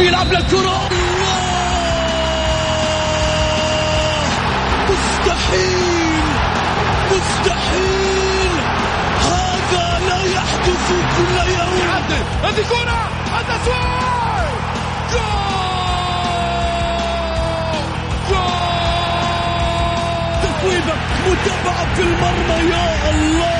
بيلعب للكرة مستحيل. مستحيل. هذا لا يحدث كل يوم. هذه كرة. التسويق جول جول متابعة في المرمى يا الله.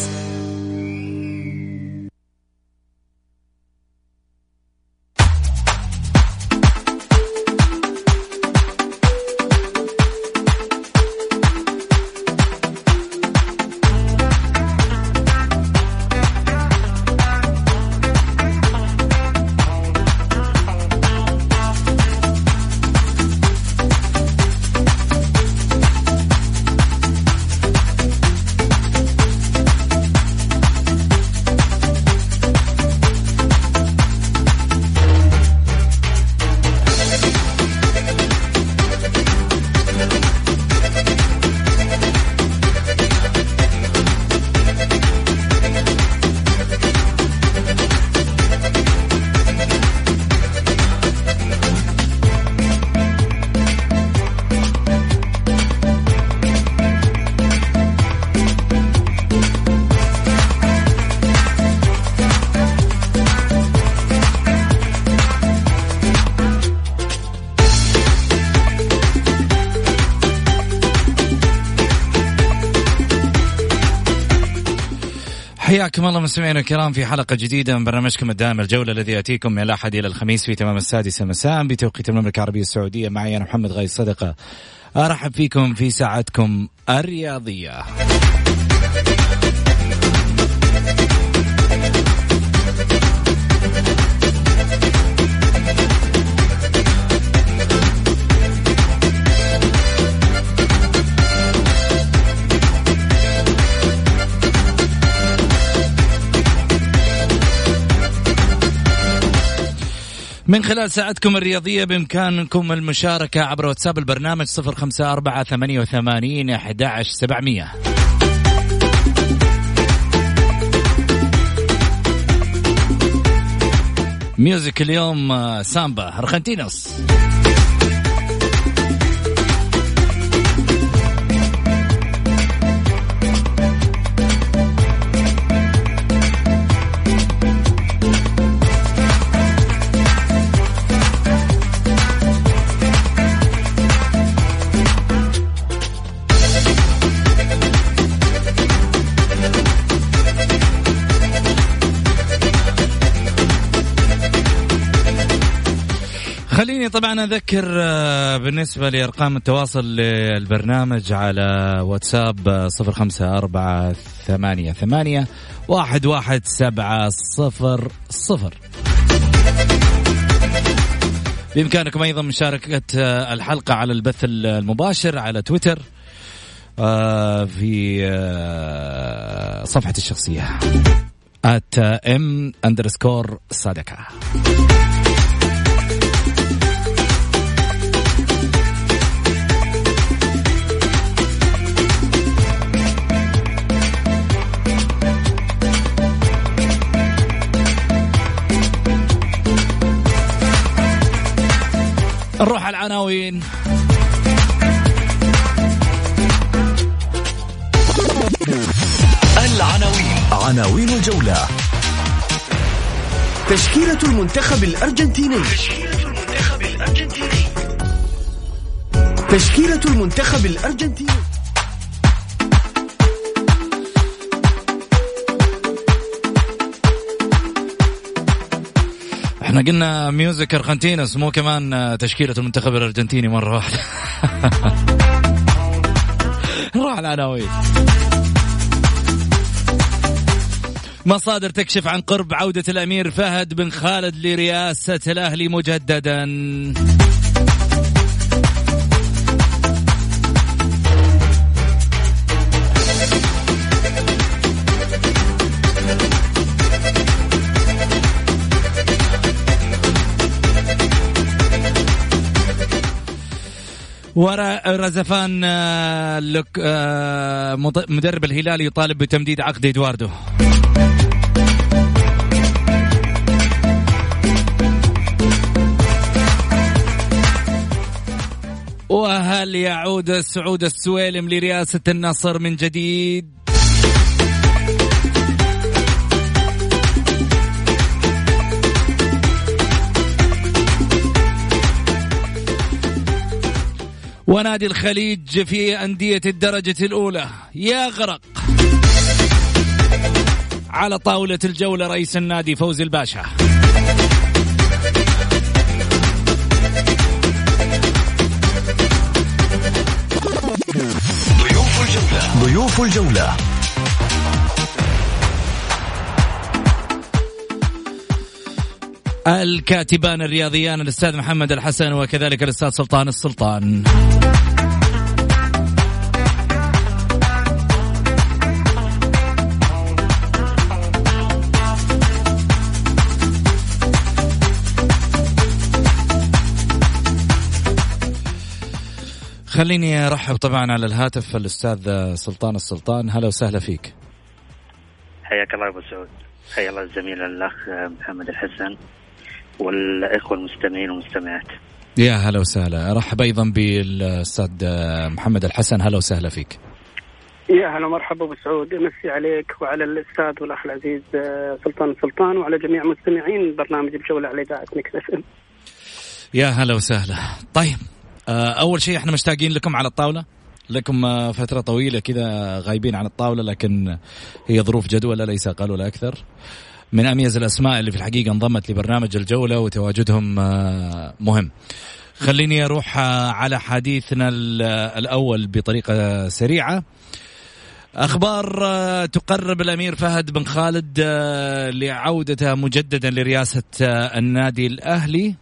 حياكم الله مستمعينا الكرام في حلقة جديدة من برنامجكم الدائم الجولة الذي يأتيكم من الأحد إلى الخميس في تمام السادسة مساء بتوقيت المملكة العربية السعودية. معي أنا محمد غاي صدقة. أرحب فيكم في ساعتكم الرياضية. من خلال ساعتكم الرياضية بإمكانكم المشاركة عبر واتساب البرنامج صفر خمسة أربعة ثمانية وثمانين أحد سبعمية. ميوزك اليوم آه، سامبا أرخنتينوس خليني طبعا أذكر آه، بالنسبة لأرقام التواصل للبرنامج على واتساب آه، صفر خمسة أربعة ثمانية ثمانية واحد واحد سبعة صفر صفر. بإمكانكم أيضا مشاركة آه، الحلقة على البث المباشر على تويتر في صفحتي الشخصية at ام اندرسكور صدقه نروح على العناوين. العناوين. عناوين الجولة. تشكيلة المنتخب الأرجنتيني. تشكيلة المنتخب الأرجنتيني. إحنا قلنا ميوزك ارجنتينوس مو كمان تشكيلة المنتخب الأرجنتيني مرة واحدة. نروح العناوين مصادر تكشف عن قرب عودة الأمير فهد بن خالد لرئاسة الأهلي مجددا. ورزفان آه، لك آه، مدرب الهلال يطالب بتمديد عقد إدواردو وهل يعود سعود السويلم لرئاسة النصر من جديد؟ ونادي الخليج في أندية الدرجة الأولى. يغرق على طاولة الجولة رئيس النادي فوزي الباشا. ضيوف الجولة. ضيوف الجولة. الكاتبان الرياضيان الأستاذ محمد الحسن وكذلك الأستاذ سلطان السلطان. خليني أرحب طبعا على الهاتف الأستاذ سلطان السلطان. هلا وسهلا فيك. حياك الله أبو سعود. حيا الله الزميل الأخ محمد الحسن. والإخوة المستمعين والمستمعات. يا هلا وسهلا. أرحب أيضا بالأستاذ محمد الحسن. هلا وسهلا فيك. يا هلا مرحبا أبو سعود. أمسي عليك وعلى الأستاذ والأخ العزيز سلطان السلطان وعلى جميع مستمعين برنامج الجولة على إذاعة مكس يا هلا وسهلا. طيب آه، أول شيء إحنا مشتاقين لكم على الطاولة. لكم آه، فترة طويلة كذا غايبين عن الطاولة لكن هي ظروف جدولة ليس أقل ولا أكثر. من أميز الأسماء اللي في الحقيقة انضمت لبرنامج الجولة وتواجدهم آه، مهم. خليني أروح على حديثنا الأول بطريقة سريعة. أخبار تقرب الأمير فهد بن خالد لعودته مجددا لرئاسة النادي الأهلي.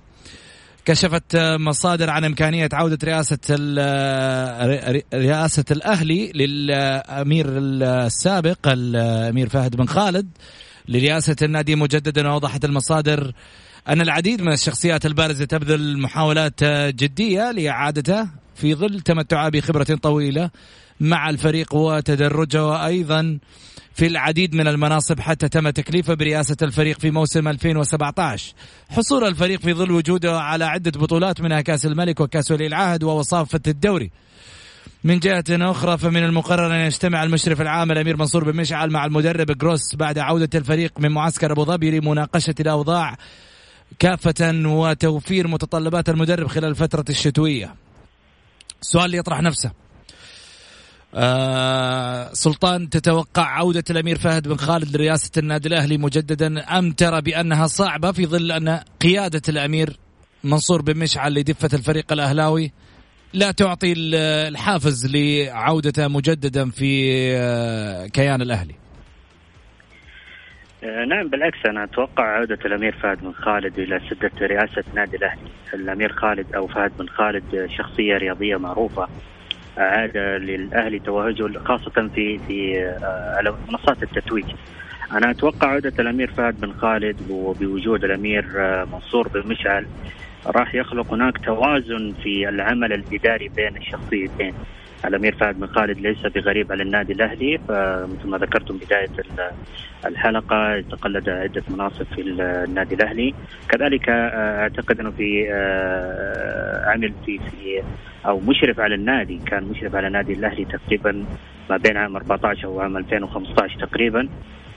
كشفت مصادر عن إمكانية عودة رئاسة رئاسة الأهلي للأمير السابق الأمير فهد بن خالد. لرئاسة النادي مجددا وأوضحت المصادر أن العديد من الشخصيات البارزة تبذل محاولات جدية لإعادته في ظل تمتعها بخبرة طويلة مع الفريق وتدرجه وأيضا في العديد من المناصب حتى تم تكليفه برئاسة الفريق في موسم 2017 حصول الفريق في ظل وجوده على عدة بطولات منها كأس الملك وكأس ولي العهد ووصافة الدوري. من جهة أخرى فمن المقرر أن يجتمع المشرف العام الأمير منصور بن مشعل مع المدرب جروس بعد عودة الفريق من معسكر أبو ظبي لمناقشة الأوضاع كافة وتوفير متطلبات المدرب خلال الفترة الشتوية. السؤال اللي يطرح نفسه. آه سلطان تتوقع عودة الأمير فهد بن خالد لرئاسة النادي الأهلي مجددا أم ترى بأنها صعبة في ظل أن قيادة الأمير منصور بن مشعل لدفة الفريق الأهلاوي لا تعطي الحافز لعودته مجددا في آه، كيان الأهلي آه، نعم بالعكس أنا أتوقع عودة الأمير فهد بن خالد إلى سدة رئاسة نادي الأهلي، الأمير خالد أو فهد بن خالد شخصية رياضية معروفة عاد للأهلي توهجه خاصة في في آه، على منصات التتويج. أنا أتوقع عودة الأمير فهد بن خالد وبوجود الأمير آه، منصور بن مشعل راح يخلق هناك توازن في العمل الإداري بين الشخصيتين. الأمير فهد بن خالد ليس بغريب على النادي الأهلي فمثل ما ذكرتم بداية الحلقة تقلد عدة مناصب في النادي الأهلي كذلك آه، أعتقد إنه في عمل في في أو مشرف على النادي كان مشرف على النادي الأهلي تقريبا ما بين عام 14 وعام 2015 تقريبا آه،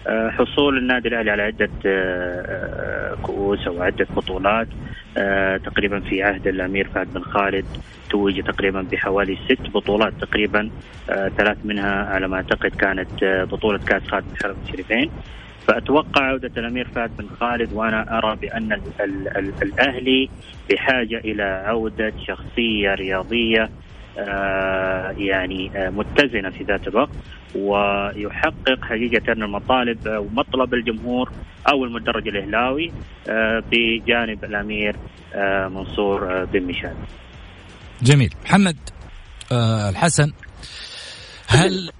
حصول النادي الأهلي على عدة آه، آه، كؤوس أو عدة بطولات. تقريبا في عهد الأمير فهد بن خالد توج تقريبا بحوالي ست بطولات تقريبا. ثلاث منها على ما أعتقد كانت بطولة كأس خادم الحرم الشريفين. فأتوقع عودة الأمير فهد بن خالد وأنا أرى بأن ال ال ال الأهلي بحاجة إلى عودة شخصية رياضية يعني متزنة في ذات الوقت. ويحقق حقيقة المطالب ومطلب الجمهور أو المدرج الإهلاوي بجانب الأمير منصور بن مشعل. جميل، محمد الحسن هل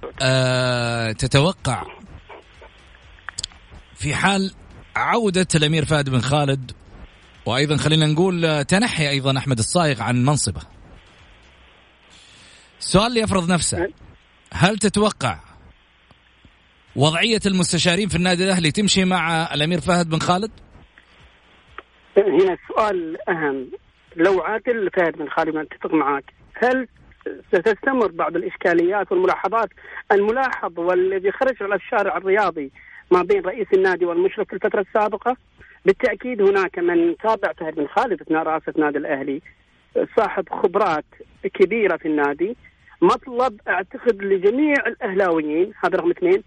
تتوقع في حال عودة الأمير فهد بن خالد؟ وأيضا خلينا نقول تنحي أيضا أحمد الصايغ عن منصبه. السؤال يفرض نفسه. هل تتوقع وضعية المستشارين في النادي الأهلي تمشي مع الأمير فهد بن خالد؟ هنا السؤال أهم. لو عادل فهد بن خالد أتفق معك. هل ستستمر بعض الإشكاليات والملاحظات؟ الملاحظ والذي خرج على الشارع الرياضي ما بين رئيس النادي والمشرف في الفترة السابقة بالتأكيد هناك من تابع فهد بن خالد أثناء رئاسة النادي الأهلي صاحب خبرات كبيرة في النادي. مطلب أعتقد لجميع الأهلاويين هذا رقم اثنين.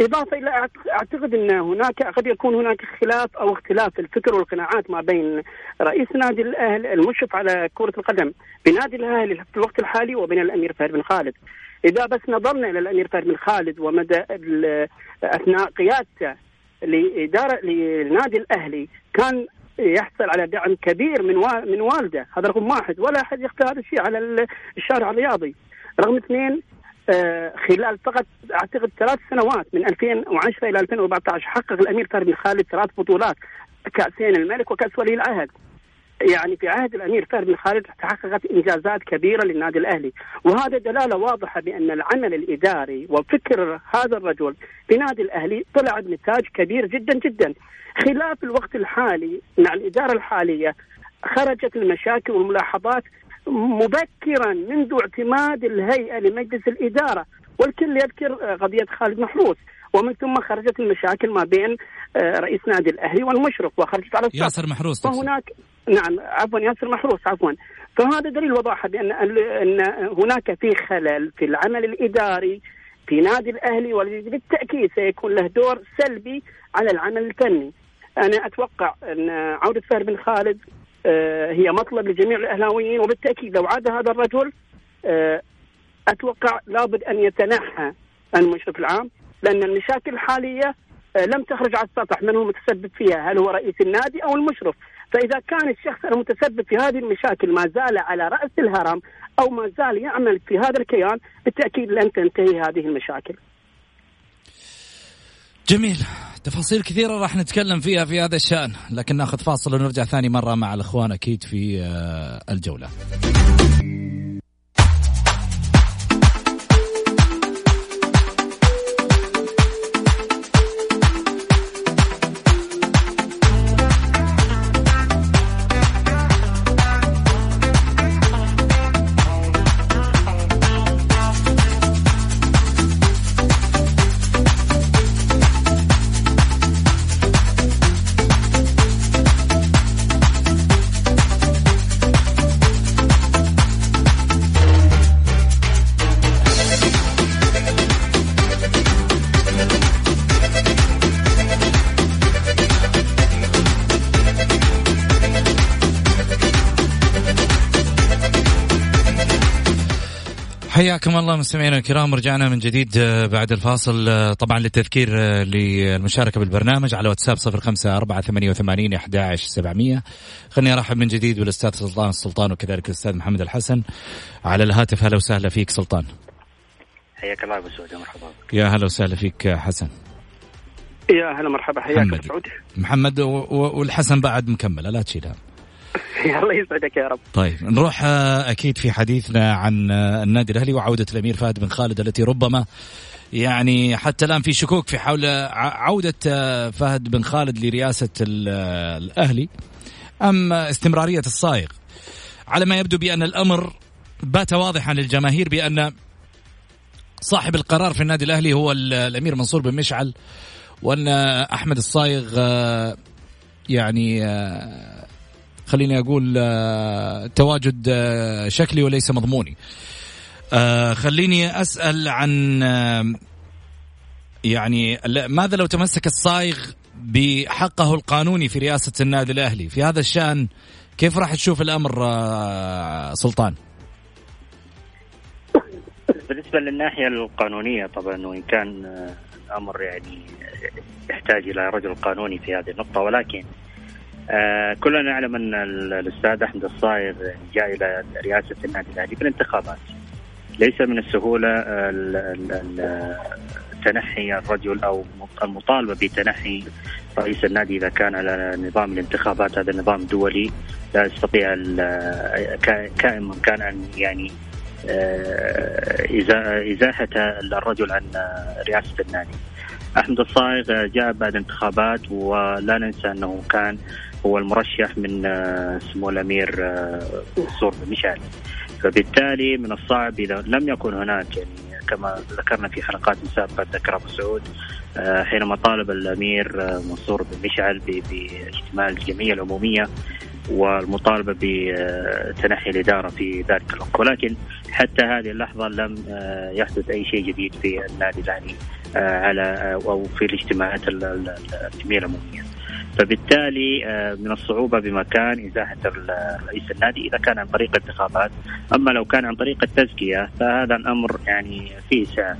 إضافة إلى أعتقد أن هناك قد يكون هناك خلاف أو اختلاف الفكر والقناعات ما بين رئيس نادي الأهلي المشرف على كرة القدم بنادي الأهلي في الوقت الحالي وبين الأمير فهد بن خالد. إذا بس نظرنا إلى الأمير فهد بن خالد ومدى أثناء قيادته لإدارة للنادي الأهلي كان يحصل على دعم كبير من من والده هذا رقم واحد. ولا أحد يخفى هذا الشيء على الشارع الرياضي. رقم اثنين آه خلال فقط أعتقد ثلاث سنوات من 2010 إلى 2014 حقق الأمير فهد بن خالد ثلاث بطولات كأسين الملك وكأس ولي العهد يعني في عهد الأمير فهد بن خالد تحققت إنجازات كبيرة للنادي الأهلي، وهذا دلالة واضحة بأن العمل الإداري وفكر هذا الرجل في نادي الأهلي طلع بنتاج كبير جدا جدا. خلاف الوقت الحالي مع الإدارة الحالية خرجت المشاكل والملاحظات مبكرا منذ اعتماد الهيئة لمجلس الإدارة، والكل يذكر قضية خالد محروس، ومن ثم خرجت المشاكل ما بين رئيس نادي الأهلي والمشرف وخرجت على السطح. ياسر محروس فهناك نعم عفوا ياسر محروس عفوا فهذا دليل وضاحه بأن أن هناك في خلل في العمل الإداري في نادي الأهلي والذي بالتأكيد سيكون له دور سلبي على العمل الفني. أنا أتوقع أن عودة فهد بن خالد هي مطلب لجميع الأهلاويين وبالتأكيد لو عاد هذا الرجل أتوقع لابد أن يتنحى المشرف العام لأن المشاكل الحالية لم تخرج على السطح من هو المتسبب فيها هل هو رئيس النادي أو المشرف. فإذا كان الشخص المتسبب في هذه المشاكل ما زال على رأس الهرم أو ما زال يعمل في هذا الكيان بالتأكيد لن تنتهي هذه المشاكل. جميل. تفاصيل كثيرة راح نتكلم فيها في هذا الشأن لكن ناخذ فاصل ونرجع ثاني مرة مع الأخوان أكيد في الجولة. حياكم الله مستمعينا الكرام رجعنا من جديد بعد الفاصل طبعا للتذكير للمشاركة بالبرنامج على واتساب صفر خمسة أربعة ثمانية وثمانين أحداعش سبعمية. خليني أرحب من جديد بالأستاذ سلطان السلطان وكذلك الأستاذ محمد الحسن. على الهاتف هلا وسهلا فيك سلطان. حياك الله أبو سعود مرحبا يا هلا وسهلا فيك حسن. يا هلا مرحبا حياك محمد. سعود. محمد والحسن بعد مكمل لا تشيل الله يسعدك يا رب. طيب نروح أكيد في حديثنا عن النادي الأهلي وعودة الأمير فهد بن خالد التي ربما يعني حتى الآن في شكوك في حول عودة فهد بن خالد لرئاسة الأهلي. أم استمرارية الصايغ على ما يبدو بأن الأمر بات واضحا للجماهير بأن صاحب القرار في النادي الأهلي هو الأمير منصور بن مشعل وأن أحمد الصايغ يعني خليني أقول تواجد شكلي وليس مضموني. خليني أسأل عن يعني ماذا لو تمسك الصايغ بحقه القانوني في رئاسة النادي الأهلي؟ في هذا الشأن كيف راح تشوف الأمر سلطان؟ بالنسبة للناحية القانونية طبعا وإن كان الأمر يعني يحتاج إلى رجل قانوني في هذه النقطة ولكن آه كلنا نعلم أن الأستاذ أحمد الصايغ جاء إلى رئاسة النادي الأهلي بالانتخابات ليس من السهولة تنحي الرجل أو المطالبة بتنحي رئيس النادي إذا كان على نظام الانتخابات. هذا نظام دولي لا يستطيع كائن من كان أن يعني آه، إزاحة الرجل عن رئاسة النادي. أحمد الصايغ جاء بعد انتخابات ولا ننسى أنه كان هو المرشح من آه، سمو الأمير منصور آه، مشعل فبالتالي من الصعب إذا لم يكن هناك يعني كما ذكرنا في حلقات سابقة ذكر أبو سعود حينما طالب الأمير منصور بن مشعل باجتماع الجمعية العمومية والمطالبة بتنحي الإدارة في ذلك الوقت. ولكن حتى هذه اللحظة لم آه، يحدث أي شيء جديد في النادي الأهلي آه، على آه، أو في الاجتماعات الجمعية العمومية. فبالتالي من الصعوبة بمكان إزاحة رئيس النادي إذا كان عن طريق انتخابات أما لو كان عن طريق التزكية فهذا الأمر يعني فيه سعة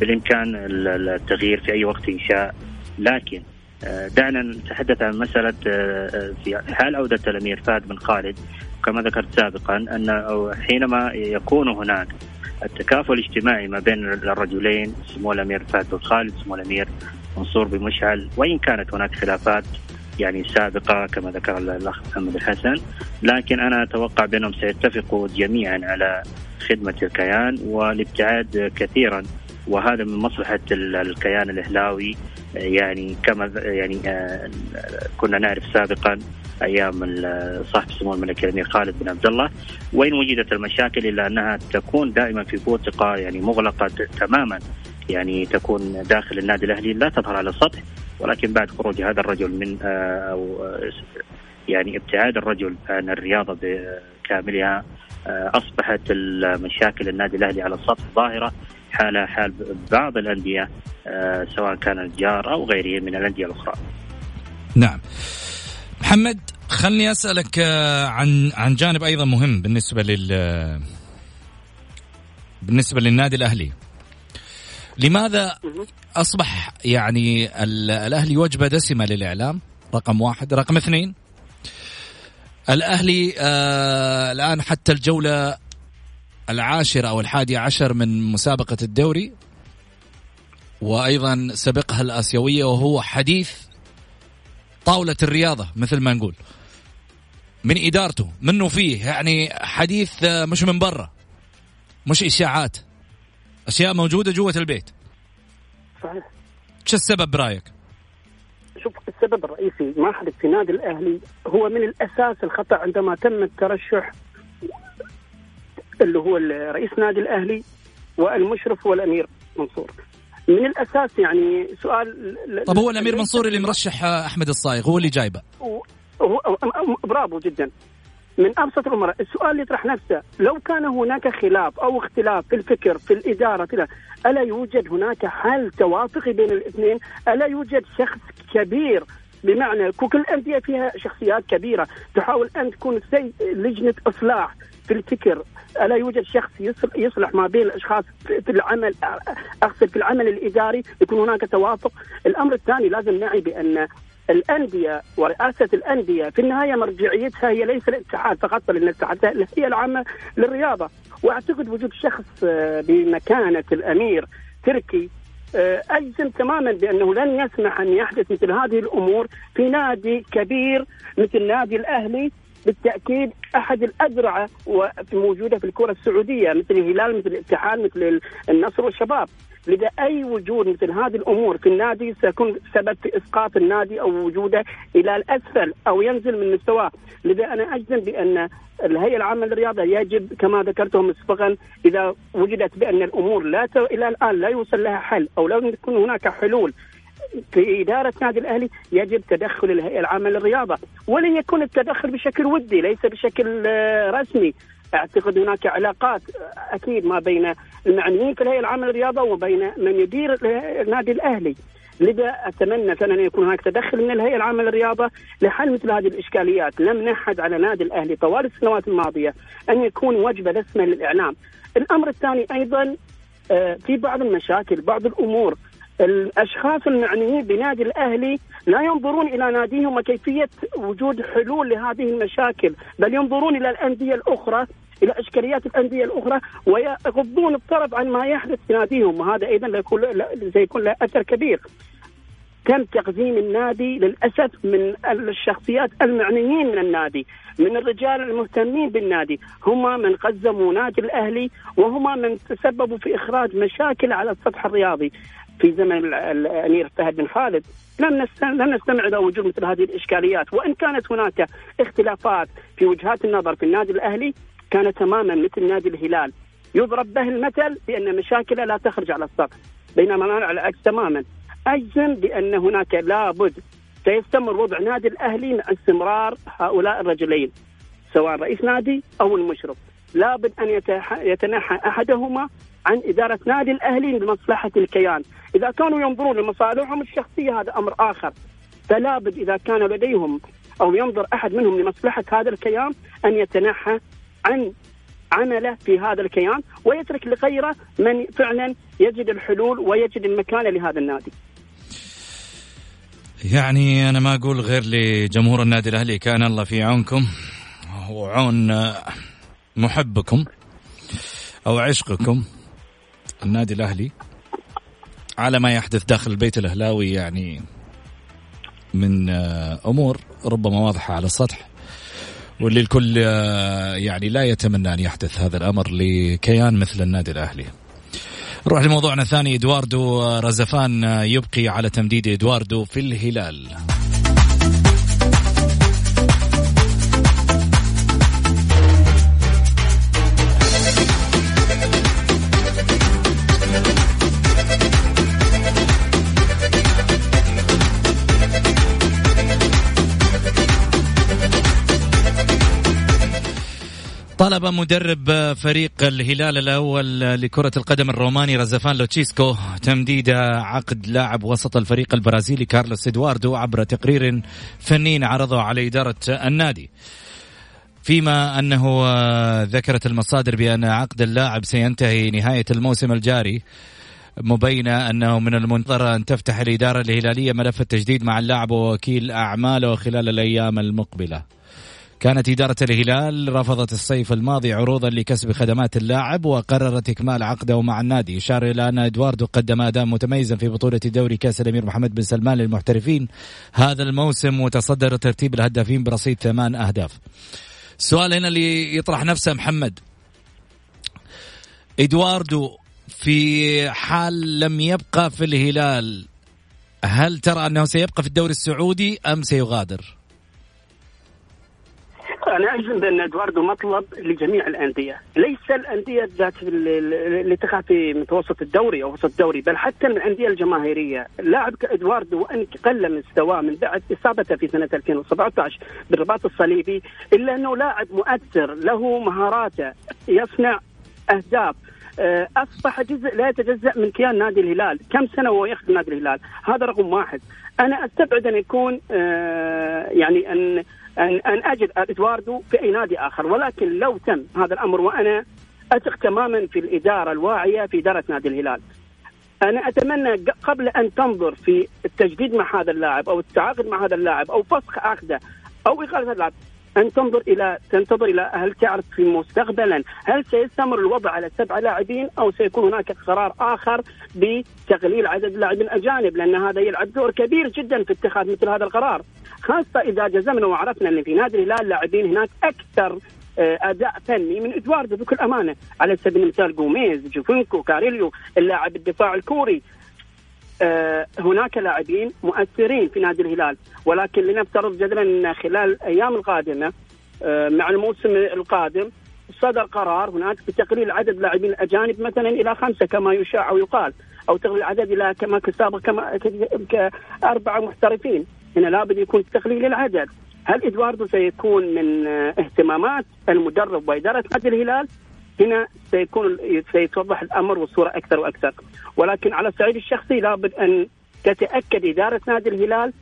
بالإمكان التغيير في أي وقت إن شاء. لكن آه، دعنا نتحدث عن مسألة آه، آه، في حال عودة الأمير فهد بن خالد كما ذكرت سابقا أن حينما يكون هناك التكافل الاجتماعي ما بين الرجلين سمو الأمير فهد بن خالد سمو الأمير منصور بن مشعل وإن كانت هناك خلافات يعني سابقة كما ذكر الأخ محمد الحسن. لكن أنا أتوقع بأنهم سيتفقوا جميعا على خدمة الكيان والابتعاد كثيرا. وهذا من مصلحة الكيان الإهلاوي. يعني كما يعني آه، كنا نعرف سابقا أيام صاحب السمو الملكي الأمير خالد بن عبد الله. وإن وجدت المشاكل إلا أنها تكون دائما في بوتقه يعني مغلقة تماما يعني تكون داخل النادي الأهلي لا تظهر على السطح ولكن بعد خروج هذا الرجل من آه، أو آه، يعني ابتعاد الرجل عن الرياضة بكاملها أصبحت المشاكل النادي الأهلي على السطح ظاهرة حال حال بعض الأندية آه، سواء كان الجار أو غيره من الأندية الأخرى. نعم. محمد خلني أسألك آه، عن عن جانب أيضا مهم بالنسبة لل بالنسبة للنادي الأهلي. لماذا أصبح يعني الأهلي وجبة دسمة للإعلام؟ رقم واحد، رقم اثنين الأهلي آه الآن حتى الجولة العاشرة أو الحادية عشر من مسابقة الدوري وأيضا سبقها الآسيوية وهو حديث طاولة الرياضة مثل ما نقول. من إدارته منه فيه يعني حديث مش من برا مش إشاعات. أشياء موجودة جوة البيت صحيح شو السبب برأيك؟ شوف السبب الرئيسي ما حدث في نادي الأهلي هو من الأساس الخطأ عندما تم الترشح اللي هو رئيس نادي الاهلي والمشرف هو الامير منصور من الاساس يعني سؤال طب هو الامير منصور اللي مرشح احمد الصايغ هو اللي جايبه هو برافو جدا من أبسط الأمور السؤال اللي يطرح نفسه لو كان هناك خلاف أو اختلاف في الفكر في الإدارة كذا ألا يوجد هناك حل توافقي بين الاثنين؟ ألا يوجد شخص كبير؟ بمعنى كل الأندية فيها شخصيات كبيرة تحاول أن تكون لجنة إصلاح في الفكر. ألا يوجد شخص يصلح ما بين الأشخاص في العمل أقصد في العمل الإداري يكون هناك توافق؟ الأمر الثاني لازم نعي بأن الأندية ورئاسة الأندية في النهاية مرجعيتها هي ليس الاتحاد فقط بل الاتحاد هي العامة للرياضة. وأعتقد وجود شخص آه، بمكانة الأمير تركي آه، اجزم تماما بأنه لن يسمح أن يحدث مثل هذه الأمور في نادي كبير مثل نادي الأهلي بالتأكيد أحد الازرعه موجودة في الكرة السعودية مثل الهلال مثل الاتحاد مثل النصر والشباب. لذا اي وجود مثل هذه الأمور في النادي سيكون سبب في إسقاط النادي أو وجوده إلى الأسفل أو ينزل من مستواه، لذا أنا أجزم بأن الهيئة العامة للرياضة يجب كما ذكرته مسبقا إذا وجدت بأن الأمور لا ت... إلى الآن لا يوصل لها حل أو لم تكن هناك حلول في إدارة نادي الأهلي يجب تدخل الهيئة العامة للرياضة. ولن يكون التدخل بشكل ودي ليس بشكل آه، رسمي. أعتقد هناك علاقات آه، أكيد ما بين المعنيين في الهيئه العامه للرياضه وبين من يدير النادي الأهلي. لذا أتمنى فعلا أن يكون هناك تدخل من الهيئه العامه للرياضه لحل مثل هذه الإشكاليات، لم نحد على نادي الأهلي طوال السنوات الماضية أن يكون وجبه دسمه للإعلام. الأمر الثاني أيضا آه، في بعض المشاكل، بعض الأمور. الأشخاص المعنيين بنادي الأهلي لا ينظرون إلى ناديهم وكيفية وجود حلول لهذه المشاكل، بل ينظرون إلى الأندية الأخرى إلى إشكاليات الأندية الأخرى ويغضون الطرف عن ما يحدث في ناديهم وهذا أيضا سيكون له أثر كبير. تم تقديم النادي للأسف من الشخصيات المعنيين من النادي، من الرجال المهتمين بالنادي، هم من قزموا نادي الأهلي وهم من تسببوا في إخراج مشاكل على السطح الرياضي. في زمن الأمير فهد بن خالد لم لم نستمع إلى وجود مثل هذه الإشكاليات وإن كانت هناك اختلافات في وجهات النظر في النادي الأهلي كان تماما مثل نادي الهلال. يضرب به المثل بأن مشاكله لا تخرج على السطح بينما أنا على العكس تماما. اجزم بأن هناك لابد سيستمر وضع نادي الأهلي مع استمرار هؤلاء الرجلين سواء رئيس نادي أو المشرف. لابد أن يتنحى أحدهما عن إدارة نادي الأهلي لمصلحه الكيان، إذا كانوا ينظرون لمصالحهم الشخصية هذا أمر آخر. فلابد إذا كان لديهم أو ينظر أحد منهم لمصلحة هذا الكيان أن يتنحى عن عمله في هذا الكيان ويترك لغيره من فعلا يجد الحلول ويجد المكانه لهذا النادي. يعني أنا ما أقول غير لجمهور النادي الأهلي كان الله في عونكم وعون محبكم أو عشقكم النادي الأهلي على ما يحدث داخل البيت الأهلاوي يعني من أمور ربما واضحة على السطح واللي الكل آه، يعني لا يتمنى أن يحدث هذا الأمر لكيان مثل النادي الأهلي. نروح لموضوعنا الثاني إدواردو رزفان آه، يبقي على تمديد إدواردو في الهلال. طلب مدرب فريق الهلال الأول لكرة القدم الروماني رزفان لوتشيسكو تمديد عقد لاعب وسط الفريق البرازيلي كارلوس إدواردو عبر تقرير فني عرضه على إدارة النادي. فيما أنه ذكرت المصادر بأن عقد اللاعب سينتهي نهاية الموسم الجاري مبينة أنه من المنتظر أن تفتح الإدارة الهلالية ملف التجديد مع اللاعب ووكيل أعماله خلال الأيام المقبلة. كانت إدارة الهلال رفضت الصيف الماضي عروضا لكسب خدمات اللاعب وقررت إكمال عقده مع النادي. إشار إلى أن إدواردو قدم أداء متميزا في بطولة دوري كأس الأمير محمد بن سلمان للمحترفين. هذا الموسم وتصدر ترتيب الهدافين برصيد ثمان أهداف. السؤال هنا اللي يطرح نفسه محمد. إدواردو في حال لم يبقى في الهلال هل ترى أنه سيبقى في الدوري السعودي أم سيغادر؟ أنا أجزم بأن إدواردو مطلب لجميع الأندية، ليس الأندية ذات اللي تقع في متوسط الدوري أو وسط الدوري، بل حتى الأندية الجماهيرية، لاعب كادواردو وأن قل مستواه من بعد إصابته في سنة 2017 بالرباط الصليبي، إلا أنه لاعب مؤثر له مهاراته يصنع أهداف آه، أصبح جزء لا يتجزأ من كيان نادي الهلال، كم سنة وهو يخدم نادي الهلال؟ هذا رقم واحد. أنا أستبعد أن يكون آه، يعني أن أن أن أجد إدواردو في أي نادي آخر ولكن لو تم هذا الأمر وأنا أثق تماما في الإدارة الواعية في إدارة نادي الهلال. أنا أتمنى قبل أن تنظر في التجديد مع هذا اللاعب أو التعاقد مع هذا اللاعب أو فسخ عقده أو اقاله اللاعب أن تنظر إلى تنتظر إلى هل تعرف في مستقبلا. هل سيستمر الوضع على سبعه لاعبين أو سيكون هناك قرار آخر بتقليل عدد اللاعبين الأجانب؟ لأن هذا يلعب دور كبير جدا في اتخاذ مثل هذا القرار. خاصة إذا جزمنا وعرفنا أن في نادي الهلال لاعبين هناك أكثر آه، أداء فني من ادواردو بكل أمانة. على سبيل المثال جوميز جوفينكو كاريليو اللاعب الدفاع الكوري. هناك لاعبين مؤثرين في نادي الهلال ولكن لنفترض جدلا ان خلال الأيام القادمة آه، مع الموسم القادم صدر قرار هناك بتقليل عدد اللاعبين الأجانب مثلا إلى خمسة كما يشاع أو يقال أو تقليل العدد إلى كما كسابق كما كاربعه محترفين هنا لابد يكون تقليل العدد. هل إدواردو سيكون من آه، اهتمامات المدرب وإدارة نادي الهلال؟ هنا سيكون سيتوضح الأمر والصورة أكثر وأكثر. ولكن على الصعيد الشخصي لابد أن تتأكد إدارة نادي الهلال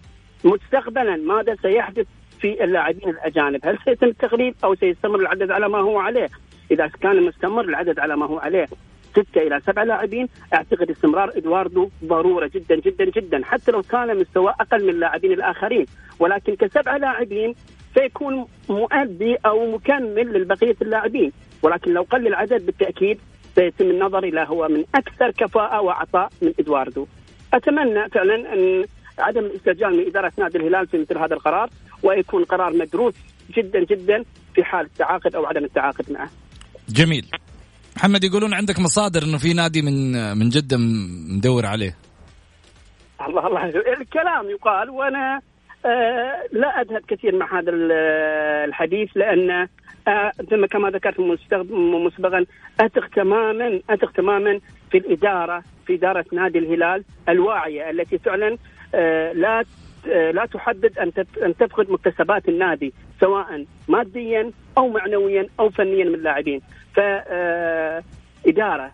مستقبلا ماذا سيحدث في اللاعبين الأجانب، هل سيتم التغليب أو سيستمر العدد على ما هو عليه؟ إذا كان مستمر العدد على ما هو عليه. ستة إلى سبعة لاعبين. أعتقد استمرار إدواردو ضرورة جدا جدا جدا. حتى لو كان مستوى أقل من اللاعبين الآخرين. ولكن كسبعة لاعبين سيكون مؤدي أو مكمل للبقية اللاعبين. ولكن لو قل العدد بالتأكيد سيتم النظر إلى هو من أكثر كفاءة وعطاء من إدواردو. أتمنى فعلا أن عدم الاستعجال من إدارة نادي الهلال في مثل هذا القرار ويكون قرار مدروس جدا جدا في حال التعاقد أو عدم التعاقد معه. جميل. محمد يقولون عندك مصادر إنه في نادي من من جدة مدور عليه. الله الله. الكلام يقال وأنا آه لا أذهب كثير مع هذا الحديث لأن آه كما ذكرت مسبقا أثق تماما أثق تماما في الاداره في إدارة نادي الهلال الواعية التي فعلا آه لا آه، لا تحدد أن أن تفقد مكتسبات النادي سواء ماديا أو معنويا أو فنيا من اللاعبين. فإدارة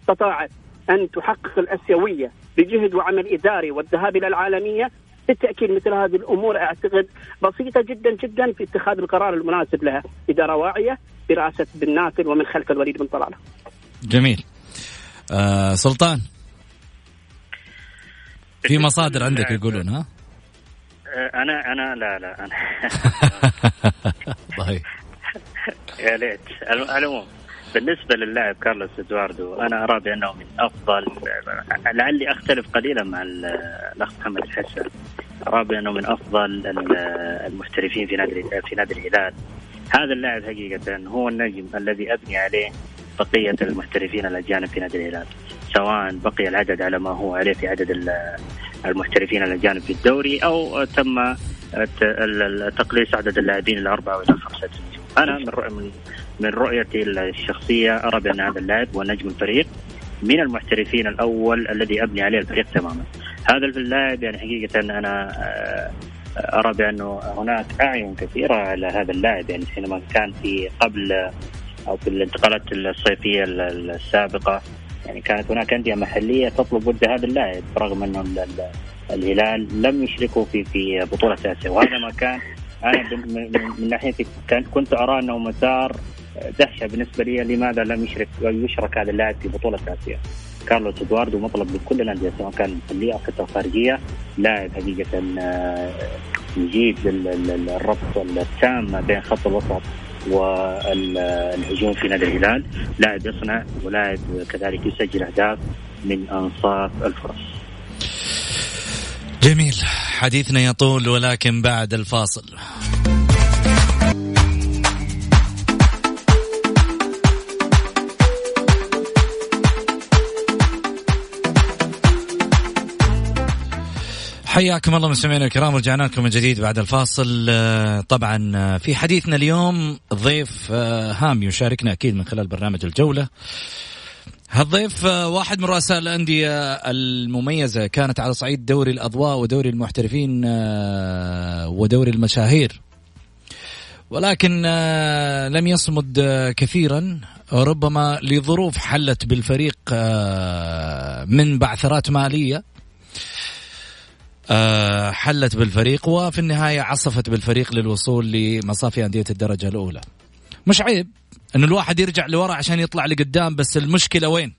استطاعت أن تحقق الأسيوية بجهد وعمل إداري والذهاب إلى العالمية بالتأكيد مثل هذه الأمور أعتقد بسيطة جدا جدا في اتخاذ القرار المناسب لها إدارة واعية برئاسة بن ناصر ومن خلف الوليد بن طلالة جميل. آه سلطان في مصادر عندك يقولون ها؟ آه، أنا أنا لا لا أنا. طيب. يا ليت. العموم. بالنسبة للاعب كارلوس إدواردو أنا ارى بانه من أفضل لعلي أختلف قليلا مع الأخ محمد الحسن ارى بانه من أفضل المحترفين في نادي في نادي الهلال. هذا اللاعب حقيقة هو النجم الذي أبني عليه بقية المحترفين الأجانب في نادي الهلال. سواء بقي العدد على ما هو عليه في عدد المحترفين الأجانب في الدوري أو تم تقليص عدد اللاعبين إلى أربعة وإلى خمسة. أنا من من رؤيتي الشخصية ارى بان هذا اللاعب هو نجم الفريق من المحترفين الأول الذي أبني عليه الفريق تماما. هذا اللاعب يعني حقيقة أنا آه، ارى بانه هناك أعين كثيرة على هذا اللاعب يعني حينما كان في قبل أو في الانتقالات الصيفية السابقة يعني كانت هناك أندية محلية تطلب ود هذا اللاعب رغم أنه الهلال لم يشركوا في في بطولة آسيا. وهذا ما كان أنا من ناحيتي كنت أرى أنه مسار دهشة بالنسبة لي لماذا لم يشرك يشرك هذا اللاعب في بطولة آسيا؟ كارلوس إدواردو مطلب لكل الأندية سواء كان محليه أو حتى خارجيه لاعب حقيقة آه، يجيد الربط التام بين خط الوسط والهجوم في نادي الهلال. لاعب يصنع ولاعب كذلك يسجل أهداف من أنصاف الفرص جميل. حديثنا يطول ولكن بعد الفاصل. حياكم الله مستمعينا الكرام رجعنا لكم من جديد بعد الفاصل. طبعا في حديثنا اليوم ضيف هام يشاركنا أكيد من خلال برنامج الجولة. هالضيف آه، واحد من رؤساء الأندية المميزة كانت على صعيد دوري الأضواء ودوري المحترفين آه، ودوري المشاهير. ولكن آه، لم يصمد كثيرا ربما لظروف حلت بالفريق من بعثرات مالية. حلت بالفريق وفي النهاية عصفت بالفريق للوصول لمصافي أندية الدرجة الأولى مش عيب انه الواحد يرجع لورا عشان يطلع لقدام بس المشكلة وين؟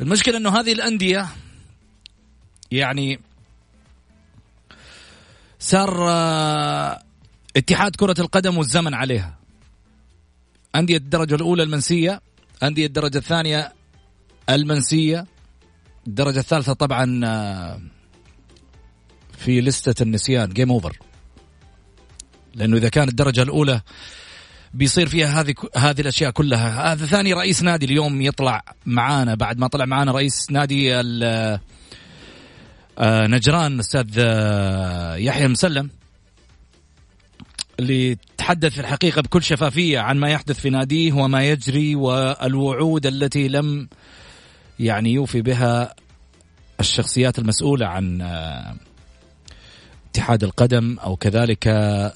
المشكلة إنه هذه الأندية يعني صار آه، اتحاد كرة القدم والزمن عليها أندية الدرجة الأولى المنسية أندية الدرجة الثانية المنسية الدرجة الثالثة طبعا آه، في لستة النسيان. game over لأنه إذا كانت الدرجة الأولى بيصير فيها هذه هذه الأشياء كلها. هذا ثاني رئيس نادي اليوم يطلع معانا. بعد ما طلع معانا رئيس نادي آه، نجران أستاذ آه، يحيى المسلم اللي تحدث في الحقيقة بكل شفافية عن ما يحدث في ناديه وما يجري والوعود التي لم يعني يوفي بها الشخصيات المسؤولة عن آه، اتحاد القدم أو كذلك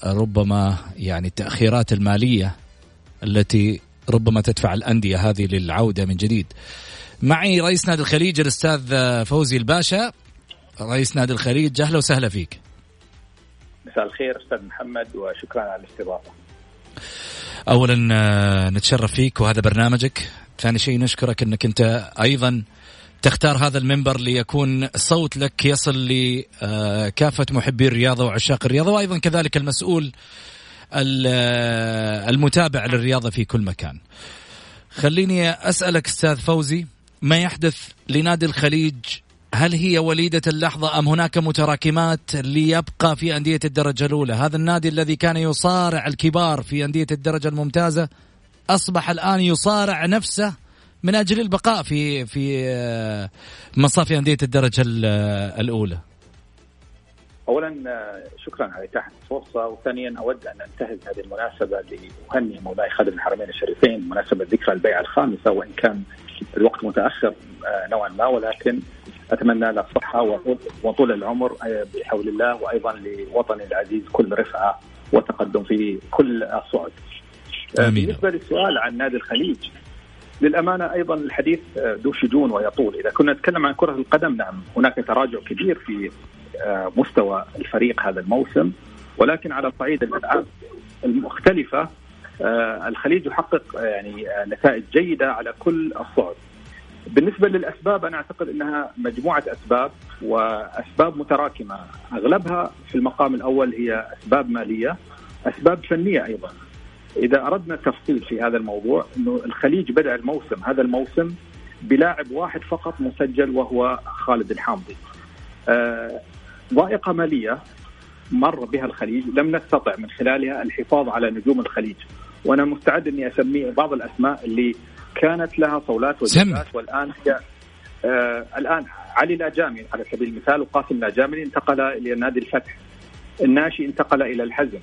ربما يعني التأخيرات المالية التي ربما تدفع الأندية هذه للعودة من جديد. معي رئيس نادي الخليج الأستاذ فوزي الباشا. رئيس نادي الخليج أهلا وسهلا فيك. مساء الخير أستاذ محمد وشكرا على الاستضافة. اولا آه، نتشرف فيك وهذا برنامجك. ثاني شيء نشكرك أنك أنت أيضا تختار هذا المنبر ليكون صوت لك يصل لكافة محبي الرياضة وعشاق الرياضة وأيضا كذلك المسؤول المتابع للرياضة في كل مكان. خليني أسألك أستاذ فوزي ما يحدث لنادي الخليج؟ هل هي وليدة اللحظة أم هناك متراكمات ليبقى في أندية الدرجة الأولى؟ هذا النادي الذي كان يصارع الكبار في أندية الدرجة الممتازة أصبح الآن يصارع نفسه من أجل البقاء في في آه، مصاف أندية الدرجة آه، الأولى اولا آه، شكرا على إتاحة الفرصة وثانيا أود أن أنتهز هذه المناسبة لاهني مولاي خادم الحرمين الشريفين مناسبة ذكرى البيعة الخامسة وإن كان الوقت متأخر نوعا ما ولكن أتمنى له الصحه وطول العمر بحول الله وأيضا لوطني العزيز كل رفعة وتقدم في كل الصعد. آمين. بالنسبة للسؤال عن نادي الخليج للأمانة أيضا الحديث ذو شجون ويطول، إذا كنا نتكلم عن كرة القدم نعم هناك تراجع كبير في آه، مستوى الفريق هذا الموسم. ولكن على صعيد الالعاب المختلفة آه، الخليج يحقق يعني آه، نتائج جيدة على كل الصعد. بالنسبة للأسباب أنا أعتقد إنها مجموعة أسباب وأسباب متراكمة. أغلبها في المقام الأول هي أسباب مالية أسباب فنية أيضا. إذا أردنا التفصيل في هذا الموضوع إنه الخليج بدأ الموسم هذا الموسم بلاعب واحد فقط مسجل وهو خالد الحامضي. آه ضائقة مالية مر بها الخليج لم نستطع من خلالها الحفاظ على نجوم الخليج. وأنا مستعد إني اسمي بعض الأسماء اللي كانت لها صولات وجولات والآن هي آه الآن علي لاجامي على سبيل المثال وقاسم لاجامي انتقل إلى نادي الفتح. الناشي انتقل إلى الحزم.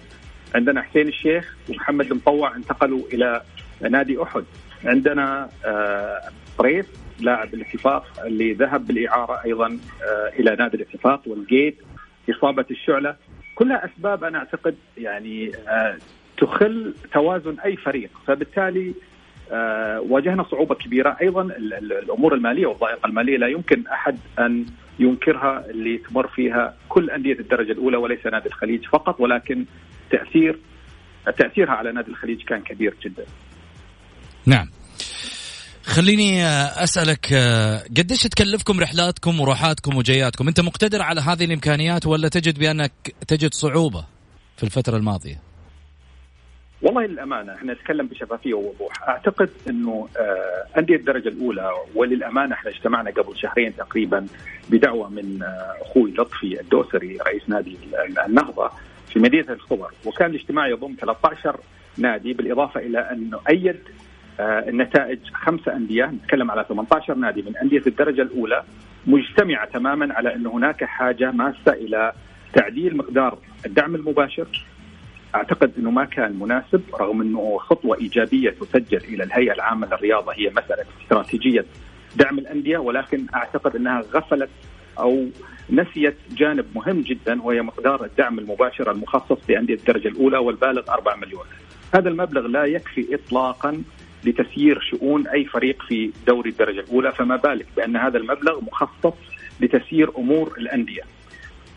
عندنا حسين الشيخ ومحمد المطوع انتقلوا إلى نادي أحد. عندنا بريس آه، لاعب الاتفاق اللي ذهب بالإعارة أيضا آه، إلى نادي الاتفاق والجيت. إصابة الشعلة. كلها أسباب أنا أعتقد يعني آه، تخل توازن أي فريق. فبالتالي واجهنا صعوبة كبيرة. أيضا الأمور المالية والضائقة المالية لا يمكن أحد أن ينكرها اللي تمر فيها كل أندية الدرجة الأولى وليس نادي الخليج فقط ولكن تاثير تأثيرها على نادي الخليج كان كبير جدا. نعم. خليني أسألك قديش تكلفكم رحلاتكم وروحاتكم وجياتكم؟ أنت مقتدر على هذه الإمكانيات ولا تجد بأنك تجد صعوبة في الفترة الماضية؟ والله للأمانة إحنا نتكلم بشفافية ووضوح، أعتقد إنه آه، أندية الدرجة الأولى وللأمانة إحنا اجتمعنا قبل شهرين تقريبا بدعوة من آه، أخوي لطفي الدوسري رئيس نادي النهضة في مدينة الخبر. وكان الاجتماع يضم 13 نادي بالإضافة إلى انه ايد آه، النتائج خمسة أندية. نتكلم على 18 نادي من أندية الدرجة الأولى. مجتمعة تماما على أن هناك حاجة ماسة إلى تعديل مقدار الدعم المباشر. أعتقد أنه ما كان مناسب رغم أنه خطوة إيجابية تسجل إلى الهيئة العامة للرياضة هي مسألة استراتيجية دعم الأندية. ولكن أعتقد أنها غفلت أو نسيت جانب مهم جدا وهي مقدار الدعم المباشر المخصص لأندية الدرجة الأولى والبالغ 4 مليون. هذا المبلغ لا يكفي اطلاقا لتسيير شؤون أي فريق في دوري الدرجة الأولى فما بالك بأن هذا المبلغ مخصص لتسيير أمور الأندية.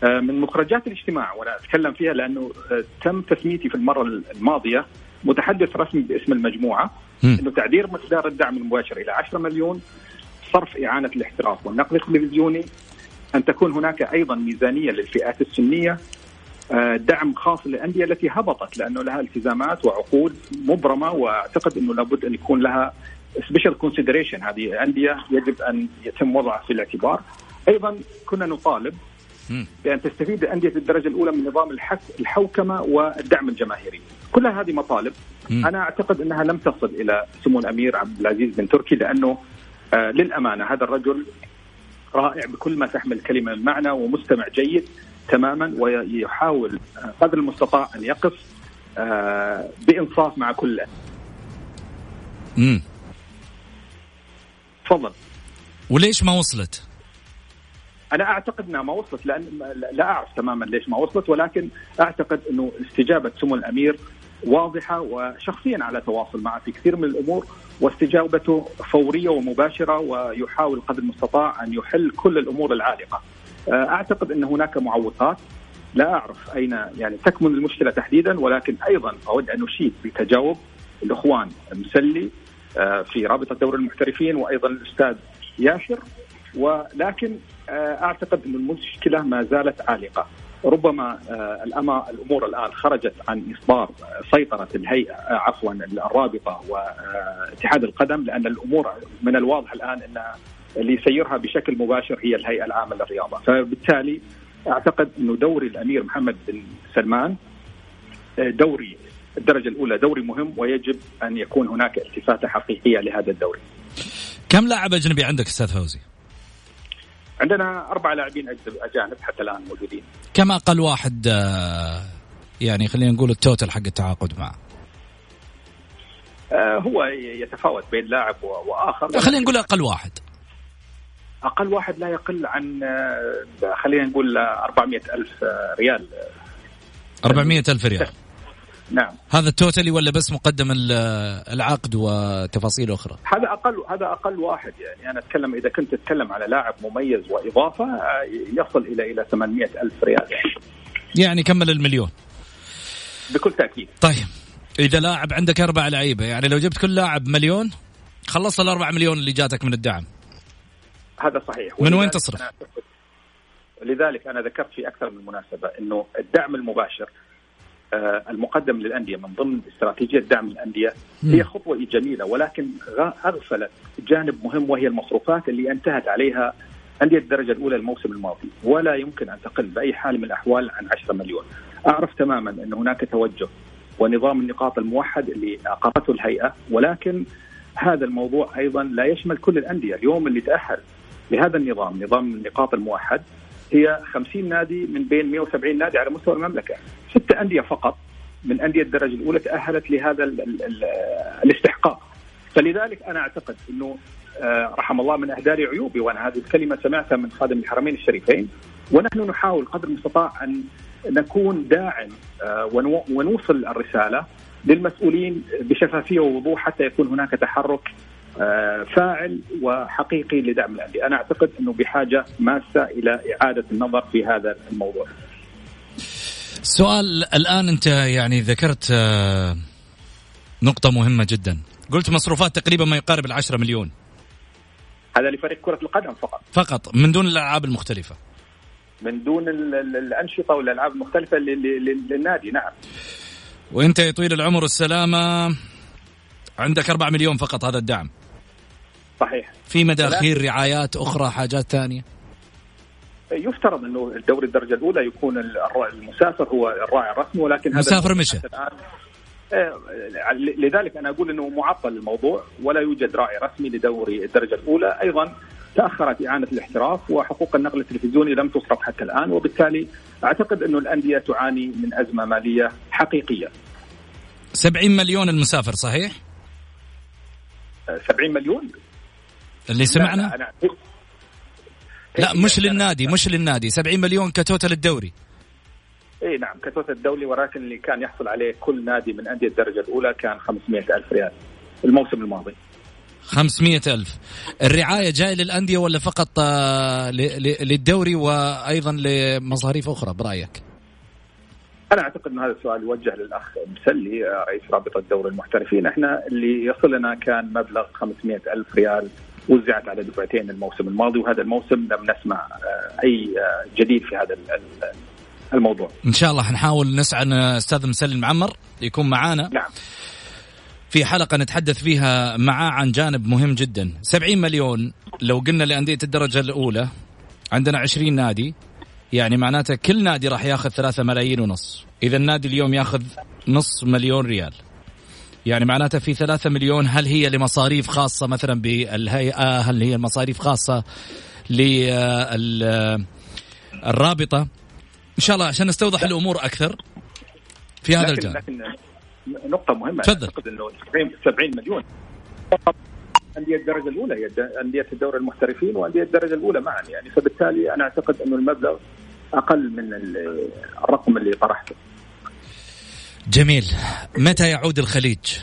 آه، من مخرجات الاجتماع وأنا أتكلم فيها لأنه آه، تم تسميتي في المرة الماضية متحدث رسمي باسم المجموعة إنه تعديل مقدار الدعم المباشر إلى 10 مليون صرف إعانة الاحتراف والنقل التلفزيوني أن تكون هناك أيضا ميزانية للفئات السنية آه، دعم خاص للأندية التي هبطت لأنه لها التزامات وعقود مبرمة وأعتقد إنه لابد أن يكون لها special consideration هذه أندية يجب أن يتم وضعها في الاعتبار. أيضا كنا نطالب بأن تستفيد أندية الدرجة الأولى من نظام الحك الحوكمة والدعم الجماهيري. كلها هذه مطالب. أنا أعتقد إنها لم تصل إلى سمو الأمير عبد العزيز بن تركي لأنه آه للأمانة هذا الرجل رائع بكل ما تحمل الكلمة من معنى ومستمع جيد تماما ويحاول قدر المستطاع أن يقف آه، بإنصاف مع كل امم تفضل. وليش ما وصلت؟ أنا أعتقد إنها ما وصلت لأن لا أعرف تماما ليش ما وصلت ولكن أعتقد إنه استجابة سمو الأمير واضحة وشخصيا على تواصل معه في كثير من الأمور. واستجابته فورية ومباشرة ويحاول قدر المستطاع أن يحل كل الأمور العالقة. أعتقد أن هناك معوقات. لا أعرف أين يعني تكمن المشكلة تحديدا ولكن أيضا أود أن أشيد بتجاوب الإخوان مسلي آه، في رابطة دوري المحترفين وأيضا الأستاذ ياسر ولكن آه، أعتقد أن المشكلة ما زالت عالقة. ربما آه، الأمور الآن خرجت عن اصدار سيطرة الهيئة عفوا الرابطة واتحاد القدم لأن الأمور من الواضح الآن إن اللي يسيرها بشكل مباشر هي الهيئة العامة للرياضة، فبالتالي أعتقد إنه دوري الأمير محمد بن سلمان دوري الدرجة الأولى دوري مهم ويجب أن يكون هناك التفاتة حقيقية لهذا الدوري. كم لاعب أجنبي عندك أستاذ فوزي؟ عندنا أربع لاعبين أجانب حتى الآن موجودين. كم أقل واحد آه، يعني خلينا نقول التوتل حق التعاقد معه؟ آه، هو يتفاوت بين لاعب وآخر. خلينا نقول أقل واحد. أقل واحد لا يقل عن آه، خلينا نقول 400 ألف ريال. 400 ألف ريال. نعم. هذا التوتالي ولا بس مقدم العقد وتفاصيل أخرى؟ هذا أقل هذا أقل واحد يعني. أنا أتكلم إذا كنت تتكلم على لاعب مميز وإضافة يصل إلى إلى 800 ألف ريال. يعني يعني كمل المليون. بكل تأكيد. طيب. إذا لاعب عندك أربع لعيبة يعني لو جبت كل لاعب مليون خلصت الأربع مليون اللي جاتك من الدعم. هذا صحيح. من وين تصرف؟ لذلك أنا ذكرت في أكثر من مناسبة إنه الدعم المباشر آه، المقدم للأندية من ضمن استراتيجية دعم الأندية هي خطوة جميلة ولكن أغفلت جانب مهم وهي المصروفات اللي انتهت عليها أندية الدرجة الأولى الموسم الماضي ولا يمكن أن تقل بأي حال من الأحوال عن 10 مليون. أعرف تماما أن هناك توجه ونظام النقاط الموحد اللي اقرته الهيئة ولكن هذا الموضوع أيضا لا يشمل كل الأندية، اليوم اللي تأهل لهذا النظام نظام النقاط الموحد هي 50 نادي من بين 170 نادي على مستوى المملكة. ست أندية فقط من أندية الدرجة الأولى تأهلت لهذا ال ال ال الاستحقاق. فلذلك أنا أعتقد إنه آه، رحم الله من أهداري عيوبي وأنا هذه الكلمة سمعتها من خادم الحرمين الشريفين ونحن نحاول قدر المستطاع أن نكون داعم آه، ونوصل الرسالة للمسؤولين بشفافية ووضوح حتى يكون هناك تحرك فاعل وحقيقي لدعم الأندية، أنا أعتقد أنه بحاجة ماسة إلى إعادة النظر في هذا الموضوع. السؤال الآن أنت يعني ذكرت آه، نقطة مهمة جدا، قلت مصروفات تقريبا ما يقارب العشرة مليون. هذا لفريق كرة القدم فقط. فقط من دون الألعاب المختلفة. من دون الأنشطة والألعاب المختلفة للنادي نعم. وأنت يا طويل العمر والسلامة عندك 4 مليون فقط هذا الدعم. صحيح. في مداخيل رعايات أخرى حاجات ثانية؟ يفترض أنه الدوري الدرجة الأولى يكون المسافر هو الراعي الرسمي ولكن هذا مسافر مشى. إيه، لذلك أنا أقول أنه معطل الموضوع ولا يوجد راعي رسمي لدوري الدرجة الأولى. أيضا تأخرت إعانة الاحتراف وحقوق النقل التلفزيوني لم تصرف حتى الآن وبالتالي أعتقد أنه الأندية تعاني من أزمة مالية حقيقية. 70 مليون المسافر صحيح؟ 70 مليون؟ اللي سمعنا؟ لا, لا, لا مش للنادي مش للنادي. 70 مليون ك total الدوري. اي نعم ك total الدوري ولكن اللي كان يحصل عليه كل نادي من أندية الدرجة الأولى كان 500 ألف ريال الموسم الماضي. 500 ألف. الرعاية جاية للأندية ولا فقط آه، للدوري وأيضا لمصاريف أخرى؟ برأيك؟ أنا أعتقد أن هذا السؤال يوجه للأخ مسلي آه، رئيس رابطة دوري المحترفين. إحنا اللي يصلنا كان مبلغ 500 ألف ريال وزعت على دفعتين الموسم الماضي وهذا الموسم لم نسمع آه، أي آه، جديد في هذا الموضوع. إن شاء الله حنحاول نسعى أن أستاذ مسلم المعمر يكون معانا. نعم. في حلقة نتحدث فيها معاه عن جانب مهم جدا 70 مليون لو قلنا لأندية الدرجة الأولى عندنا 20 نادي يعني معناته كل نادي راح ياخذ 3 ملايين ونص إذا النادي اليوم ياخذ نص مليون ريال يعني معناتها في ثلاثة مليون هل هي لمصاريف خاصة مثلا بالهيئة؟ هل هي مصاريف خاصة للرابطة؟ إن شاء الله عشان نستوضح الأمور أكثر في هذا الجانب. لكن نقطة مهمة. تفضل. أعتقد أنه 70 مليون. أندية الدرجة الأولى هي أندية الدوري المحترفين وأندية الدرجة الأولى معا. يعني فبالتالي أنا أعتقد أنه المبلغ أقل من الرقم اللي طرحته. جميل. متى يعود الخليج؟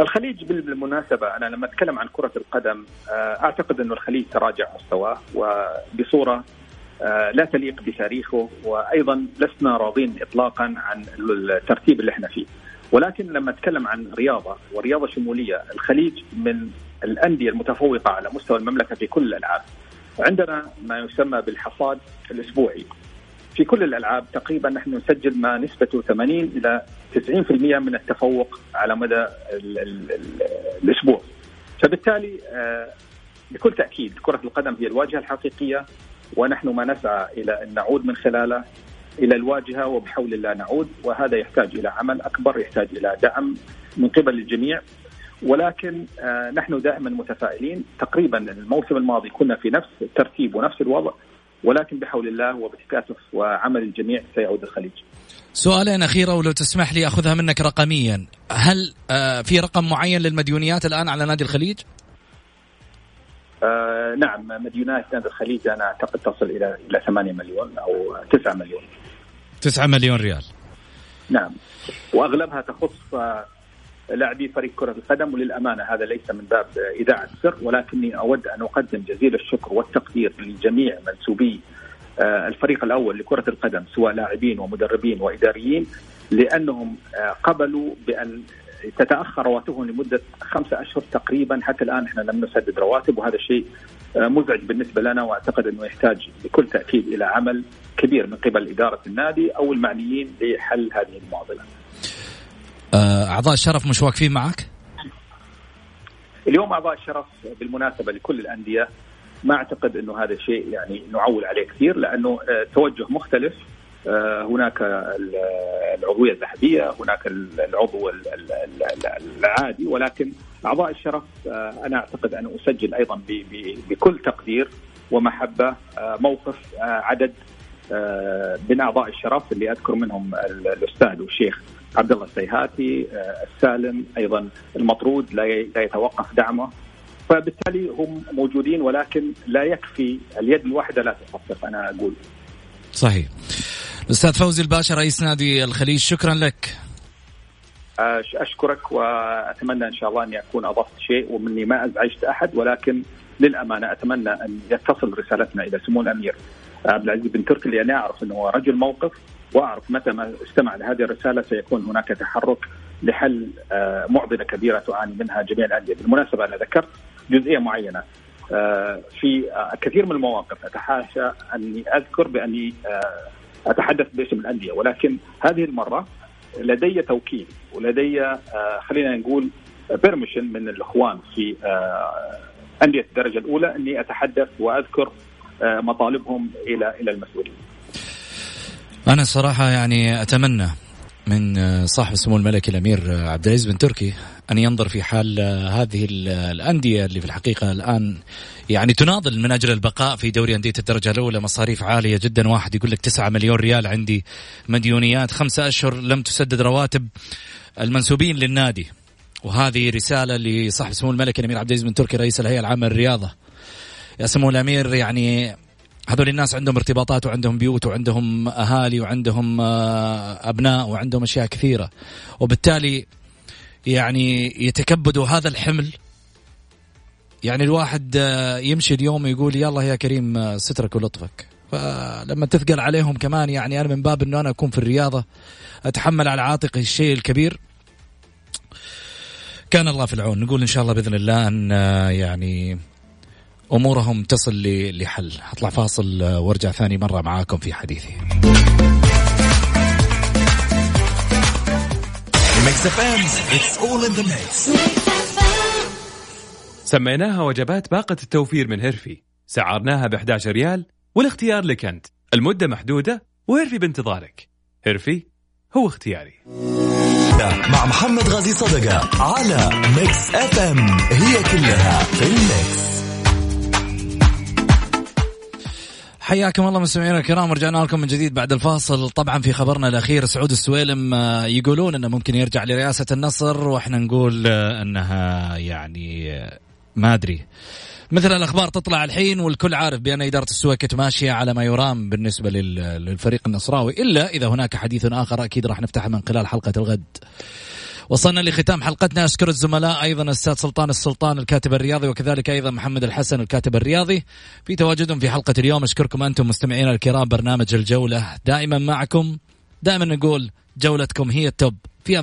الخليج بالمناسبة أنا لما أتكلم عن كرة القدم أعتقد أنه الخليج تراجع مستواه وبصورة لا تليق بتاريخه وأيضا لسنا راضين إطلاقا عن الترتيب اللي إحنا فيه. ولكن لما أتكلم عن رياضة ورياضة شمولية الخليج من الأندية المتفوقة على مستوى المملكة في كل الألعاب عندنا ما يسمى بالحصاد الأسبوعي. في كل الألعاب تقريبا نحن نسجل ما نسبته 80 إلى 90% من التفوق على مدى ال ال ال الأسبوع. فبالتالي آه، بكل تأكيد كرة القدم هي الواجهة الحقيقية ونحن ما نسعى إلى أن نعود من خلاله إلى الواجهة وبحول الله نعود وهذا يحتاج إلى عمل أكبر يحتاج إلى دعم من قبل الجميع. ولكن آه نحن دائما متفائلين. تقريبا الموسم الماضي كنا في نفس الترتيب ونفس الوضع. ولكن بحول الله وبتكاتف وعمل الجميع سيعود الخليج. سؤالين أخيرة ولو تسمح لي أخذها منك رقميا، هل آه في رقم معين للمديونيات الآن على نادي الخليج؟ آه نعم مديونات نادي الخليج أنا أعتقد تصل إلى إلى 8 مليون أو 9 مليون 9 مليون ريال نعم وأغلبها تخص آه، لاعبي فريق كرة القدم وللأمانة هذا ليس من باب إذاعة السر ولكني أود أن أقدم جزيل الشكر والتقدير لجميع منسوبي آه، الفريق الأول لكرة القدم سواء لاعبين ومدربين وإداريين لأنهم آه، قبلوا بأن تتأخر رواتبهم لمدة خمسة أشهر تقريبا حتى الآن إحنا لم نسدد رواتب وهذا شيء آه، مزعج بالنسبة لنا وأعتقد إنه يحتاج بكل تأكيد إلى عمل كبير من قبل إدارة النادي أو المعنيين لحل هذه المعضلة. آه، أعضاء الشرف مش واقفين معك؟ اليوم أعضاء الشرف بالمناسبة لكل الأندية ما أعتقد إنه هذا الشيء يعني نعول عليه كثير لأنه آه، توجه مختلف آه، هناك العضوية الذهبية هناك العضو العادي ولكن أعضاء الشرف أنا أعتقد أن أسجل أيضا بكل تقدير ومحبة موقف عدد من أعضاء الشرف اللي أذكر منهم الأستاذ والشيخ عبد الله السيهاتي السالم أيضا المطرود لا يتوقف دعمه. فبالتالي هم موجودين ولكن لا يكفي اليد الواحدة لا تصفق أنا أقول. صحيح. الاستاذ فوزي الباشا رئيس نادي الخليج شكرا لك. أشكرك وأتمنى إن شاء الله اني اكون أضفت شيء ومني ما أزعجت أحد ولكن للأمانة أتمنى أن يتصل رسالتنا إلى سمو الامير عبد العزيز بن تركي لاني أعرف إنه هو رجل موقف واعرف متى ما استمع لهذه الرسالة سيكون هناك تحرك لحل آه، معضلة كبيرة تعاني منها جميع الأندية، بالمناسبة أنا ذكرت جزئية معينة آه، في كثير من المواقف أتحاشى أني أذكر بأني آه، أتحدث باسم الأندية ولكن هذه المرة لدي توكيل ولدي آه، خلينا نقول بيرميشن من الإخوان في آه، أندية الدرجة الأولى أني أتحدث وأذكر آه، مطالبهم إلى إلى المسؤولين. أنا صراحة يعني أتمنى من صاحب السمو الملكي الأمير عبد العزيز بن تركي أن ينظر في حال هذه الأندية اللي في الحقيقة الآن يعني تناضل من أجل البقاء في دوري أندية الدرجة الأولى. مصاريف عالية جدا. واحد يقول لك 9 مليون ريال عندي. مديونيات خمسة أشهر لم تسدد رواتب المنسوبين للنادي. وهذه رسالة لصاحب السمو الملكي الأمير عبد العزيز بن تركي رئيس الهيئة العامة للرياضة. يا سمو الأمير يعني هذول الناس عندهم ارتباطات وعندهم بيوت وعندهم أهالي وعندهم آه، أبناء وعندهم أشياء كثيرة. وبالتالي يعني يتكبدوا هذا الحمل. يعني الواحد آه، يمشي اليوم يقول يلا يا كريم آه، سترك ولطفك. فلما تثقل عليهم كمان يعني أنا من باب إنه أنا أكون في الرياضة أتحمل على عاتقي الشيء الكبير. كان الله في العون. نقول إن شاء الله بإذن الله أن يعني أمورهم تصل لحل. أطلع فاصل وأرجع ثاني مرة معاكم في حديثي. سميناها وجبات باقة التوفير من هيرفي. سعرناها ب 11 ريال والاختيار لك أنت. المدة محدودة وهيرفي بانتظارك. هيرفي هو اختياري. مع محمد غازي صدقة على ميكس اف ام هي كلها في الميكس. حياكم الله مستمعينا الكرام رجعنا لكم من جديد بعد الفاصل. طبعا في خبرنا الأخير سعود السويلم آه، يقولون إنه ممكن يرجع لرئاسة النصر وإحنا نقول آه، إنها يعني آه، ما أدري. مثل الأخبار تطلع الحين والكل عارف بأن إدارة السويكت ماشية على ما يرام بالنسبة للفريق النصراوي. إلا إذا هناك حديث آخر أكيد راح نفتحه من خلال حلقة الغد. وصلنا لختام حلقتنا. أشكر الزملاء أيضا الأستاذ سلطان السلطان الكاتب الرياضي وكذلك أيضا محمد الحسن الكاتب الرياضي. في تواجدهم في حلقة اليوم أشكركم أنتم مستمعينا الكرام برنامج الجولة. دائما معكم دائما نقول جولتكم هي ال top. في